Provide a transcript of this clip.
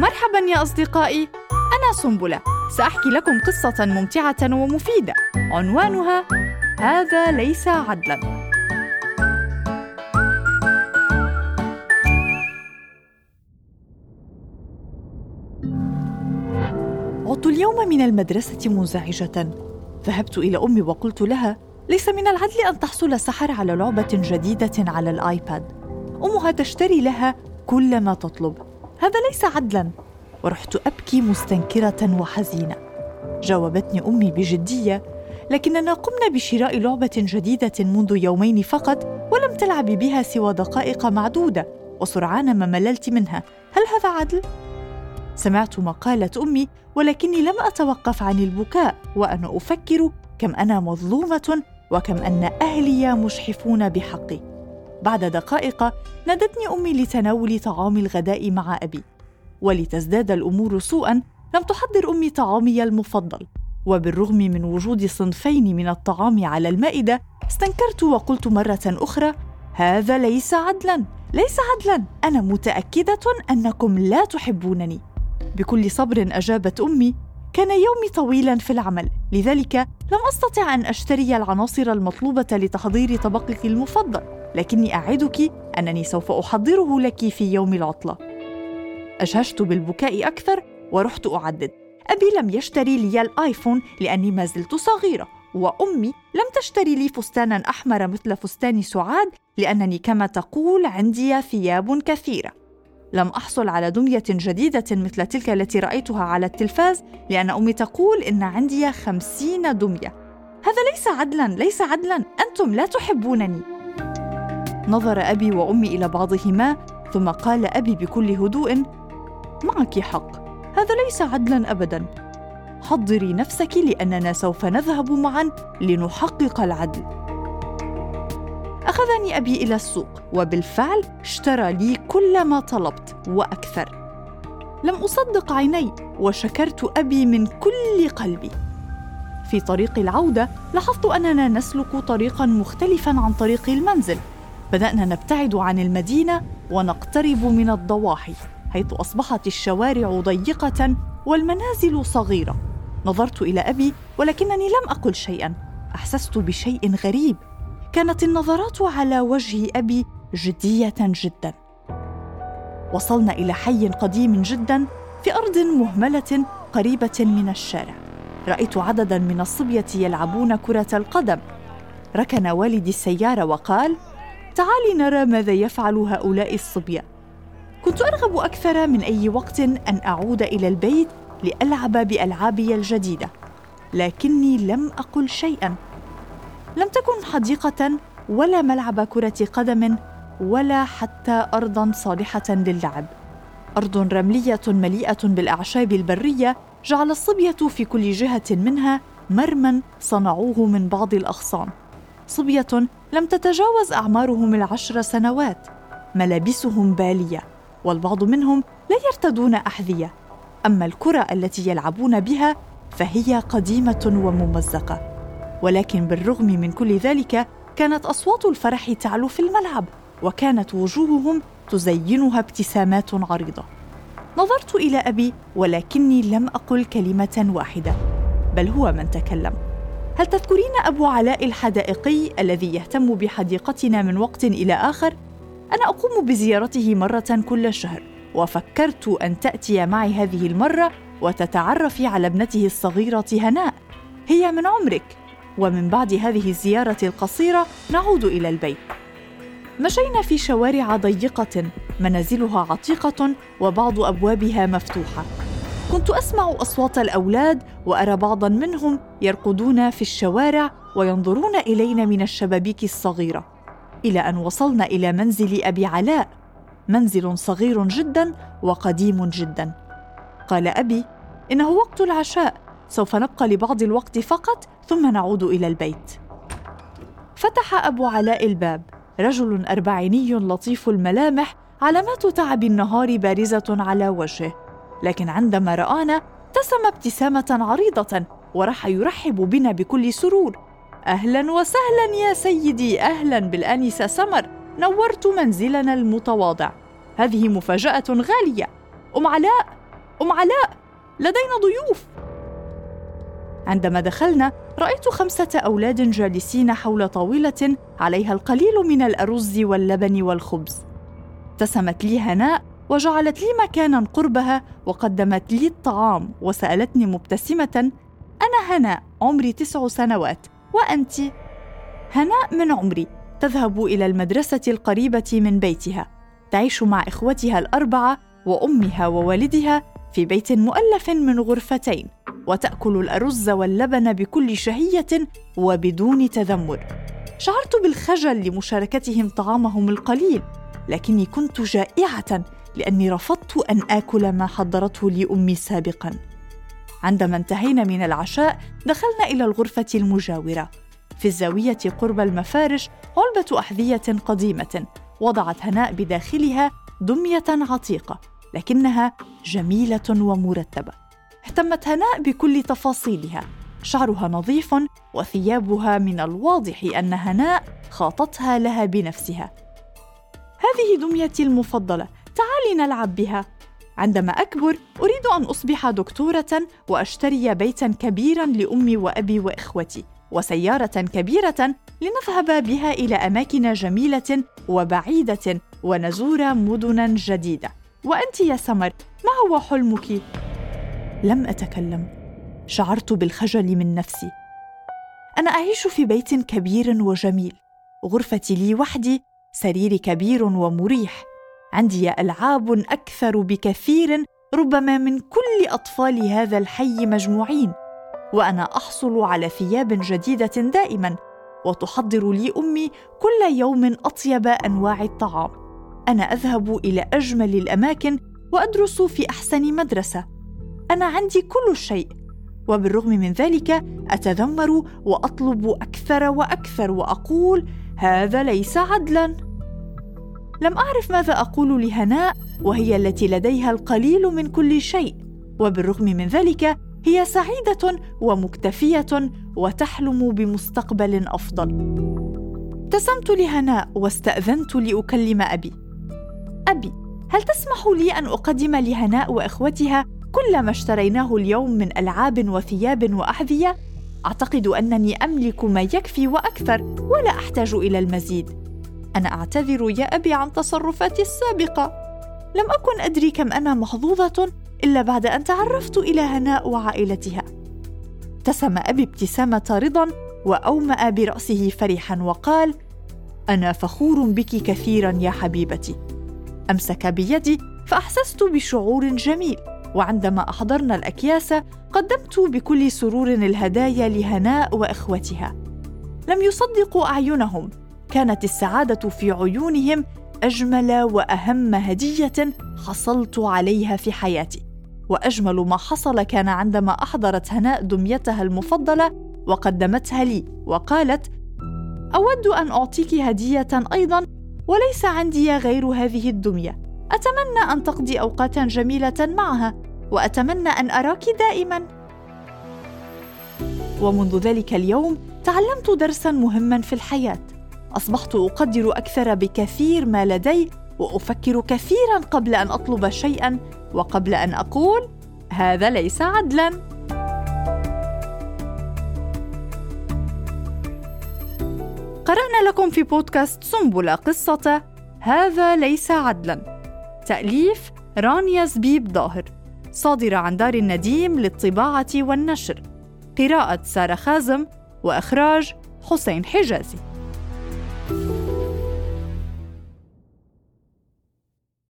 مرحبا يا أصدقائي. أنا سنبلة. سأحكي لكم قصة ممتعة ومفيدة. عنوانها هذا ليس عدلا. عدت اليوم من المدرسة منزعجة ذهبت إلى أمي وقلت لها ليس من العدل أن تحصل سحر على لعبة جديدة على الآيباد. أمها تشتري لها كل ما تطلب. هذا ليس عدلا. ورحت أبكي مستنكرة وحزينة. جاوبتني أمي بجدية لكننا قمنا بشراء لعبة جديدة منذ يومين فقط ولم تلعب بها سوى دقائق معدودة وسرعان ما مللت منها. هل هذا عدل؟ سمعت ما قالت أمي ولكني لم أتوقف عن البكاء وأنا أفكر كم أنا مظلومة وكم أن أهلي مشحفون بحقي. بعد دقائق نادتني أمي لتناول طعام الغداء مع أبي ولتزداد الأمور سوءا لم تحضر أمي طعامي المفضل. وبالرغم من وجود صنفين من الطعام على المائدة استنكرت وقلت مرة أخرى هذا ليس عدلا ليس عدلا أنا متأكدة أنكم لا تحبونني. بكل صبر أجابت أمي كان يومي طويلا في العمل لذلك لم أستطع أن أشتري العناصر المطلوبة لتحضير طبقك المفضل. لكني أعدك أنني سوف أحضره لك في يوم العطلة. اجهشت بالبكاء أكثر ورحت أعدد. أبي لم يشتري لي الآيفون لأني ما زلت صغيرة وأمي لم تشتري لي فستانا أحمر مثل فستان سعاد لأنني كما تقول عندي ثياب كثيرة. لم أحصل على دمية جديدة مثل تلك التي رأيتها على التلفاز لأن أمي تقول إن عندي خمسين دمية. هذا ليس عدلا ليس عدلا أنتم لا تحبونني. نظر أبي وأمي إلى بعضهما ثم قال أبي بكل هدوء معك حق هذا ليس عدلا أبدا. حضري نفسك لأننا سوف نذهب معا لنحقق العدل. أخذني أبي إلى السوق وبالفعل اشترى لي كل ما طلبت وأكثر. لم أصدق عيني وشكرت أبي من كل قلبي. في طريق العودة لاحظت أننا نسلك طريقا مختلفا عن طريق المنزل. بدأنا نبتعد عن المدينة ونقترب من الضواحي حيث أصبحت الشوارع ضيقة والمنازل صغيرة. نظرت إلى أبي ولكنني لم أقل شيئا. أحسست بشيء غريب. كانت النظرات على وجه أبي جدية جدا. وصلنا إلى حي قديم جدا في أرض مهملة قريبة من الشارع. رأيت عددا من الصبية يلعبون كرة القدم. ركن والدي السيارة وقال تعالي نرى ماذا يفعل هؤلاء الصبيه كنت أرغب أكثر من أي وقت أن أعود إلى البيت لألعب بالعابي الجديدة لكني لم أقل شيئا لم تكن حديقة ولا ملعب كرة قدم ولا حتى أرضا صالحة للعب. أرض رملية مليئة بالأعشاب البرية جعل الصبية في كل جهة منها مرمى صنعوه من بعض الأغصان. صبية لم تتجاوز أعمارهم العشر سنوات، ملابسهم بالية، والبعض منهم لا يرتدون أحذية. أما الكرة التي يلعبون بها فهي قديمة وممزقة. ولكن بالرغم من كل ذلك كانت أصوات الفرح تعلو في الملعب وكانت وجوههم تزينها ابتسامات عريضة نظرت إلى أبي ولكني لم أقل كلمة واحدة بل هو من تكلم هل تذكرين أبو علاء الحدائقي الذي يهتم بحديقتنا من وقت إلى آخر أنا أقوم بزيارته مرة كل شهر وفكرت أن تأتي معي هذه المرة وتتعرفي على ابنته الصغيرة هناء هي من عمرك ومن بعد هذه الزيارة القصيرة نعود إلى البيت. مشينا في شوارع ضيقة منازلها عتيقة وبعض أبوابها مفتوحة. كنت أسمع أصوات الأولاد وأرى بعضا منهم يرقدون في الشوارع وينظرون إلينا من الشبابيك الصغيرة. إلى أن وصلنا إلى منزل أبي علاء، منزل صغير جدا وقديم جدا. قال أبي: إنه وقت العشاء. سوف نبقى لبعض الوقت فقط ثم نعود إلى البيت. فتح أبو علاء الباب. رجل أربعيني لطيف الملامح علامات تعب النهار بارزة على وجهه. لكن عندما رآنا ابتسم ابتسامة عريضة وراح يرحب بنا بكل سرور. أهلا وسهلا يا سيدي أهلا بالآنسة سمر. نورت منزلنا المتواضع. هذه مفاجأة غالية. أم علاء أم علاء لدينا ضيوف. عندما دخلنا رأيت خمسة أولاد جالسين حول طاولة عليها القليل من الأرز واللبن والخبز. ابتسمت لي هناء وجعلت لي مكانا قربها وقدمت لي الطعام وسألتني مبتسمة أنا هناء عمري تسع سنوات وأنت؟ هناء من عمري تذهب إلى المدرسة القريبة من بيتها تعيش مع إخوتها الأربعة وأمها ووالدها في بيت مؤلف من غرفتين وتأكل الأرز واللبن بكل شهية وبدون تذمر شعرت بالخجل لمشاركتهم طعامهم القليل لكني كنت جائعة لأني رفضت أن آكل ما حضرته لي امي سابقا. عندما انتهينا من العشاء دخلنا إلى الغرفة المجاورة. في الزاوية قرب المفارش علبة أحذية قديمة وضعت هناء بداخلها دمية عتيقة لكنها جميلة ومرتبة. اهتمت هناء بكل تفاصيلها. شعرها نظيف وثيابها من الواضح أن هناء خاطتها لها بنفسها. هذه دميتي المفضلة. تعالي نلعب بها. عندما أكبر أريد أن أصبح دكتورة وأشتري بيتا كبيرا لأمي وأبي وإخوتي وسيارة كبيرة لنذهب بها إلى أماكن جميلة وبعيدة ونزور مدنا جديدة. وأنت يا سمر ما هو حلمك؟ لم أتكلم. شعرت بالخجل من نفسي. أنا أعيش في بيت كبير وجميل. غرفتي لي وحدي سريري كبير ومريح. عندي ألعاب أكثر بكثير ربما من كل أطفال هذا الحي مجموعين وأنا أحصل على ثياب جديدة دائما وتحضر لي أمي كل يوم أطيب أنواع الطعام. أنا أذهب إلى أجمل الأماكن وأدرس في أحسن مدرسة. أنا عندي كل شيء وبالرغم من ذلك أتذمر وأطلب أكثر وأكثر وأقول هذا ليس عدلا. لم أعرف ماذا أقول لهناء وهي التي لديها القليل من كل شيء. وبالرغم من ذلك هي سعيدة ومكتفية وتحلم بمستقبل أفضل. ابتسمت لهناء واستأذنت لأكلم أبي. أبي هل تسمح لي أن أقدم لهناء وإخوتها كل ما اشتريناه اليوم من ألعاب وثياب وأحذية؟ أعتقد أنني أملك ما يكفي وأكثر ولا أحتاج إلى المزيد. أنا أعتذر يا أبي عن تصرفاتي السابقة. لم أكن أدري كم أنا محظوظه إلا بعد أن تعرفت إلى هناء وعائلتها. ابتسم أبي ابتسامة رضا وأومأ برأسه فرحا وقال أنا فخور بك كثيرا يا حبيبتي. أمسك بيدي فأحسست بشعور جميل وعندما أحضرنا الأكياس قدمت بكل سرور الهدايا لهناء وإخوتها. لم يصدقوا أعينهم. كانت السعادة في عيونهم أجمل وأهم هدية حصلت عليها في حياتي. وأجمل ما حصل كان عندما أحضرت هناء دميتها المفضلة وقدمتها لي وقالت أود أن أعطيك هدية أيضا وليس عندي غير هذه الدمية. أتمنى أن تقضي أوقاتا جميلة معها وأتمنى أن أراك دائما. ومنذ ذلك اليوم تعلمت درسا مهما في الحياة. أصبحت أقدر أكثر بكثير ما لدي وأفكر كثيرا قبل أن أطلب شيئا وقبل أن أقول هذا ليس عدلا. قرأنا لكم في بودكاست سنبلة قصة هذا ليس عدلا. تأليف رانيا زبيب ظاهر صادرة عن دار النديم للطباعة والنشر. قراءة سارة خازم وإخراج حسين حجازي.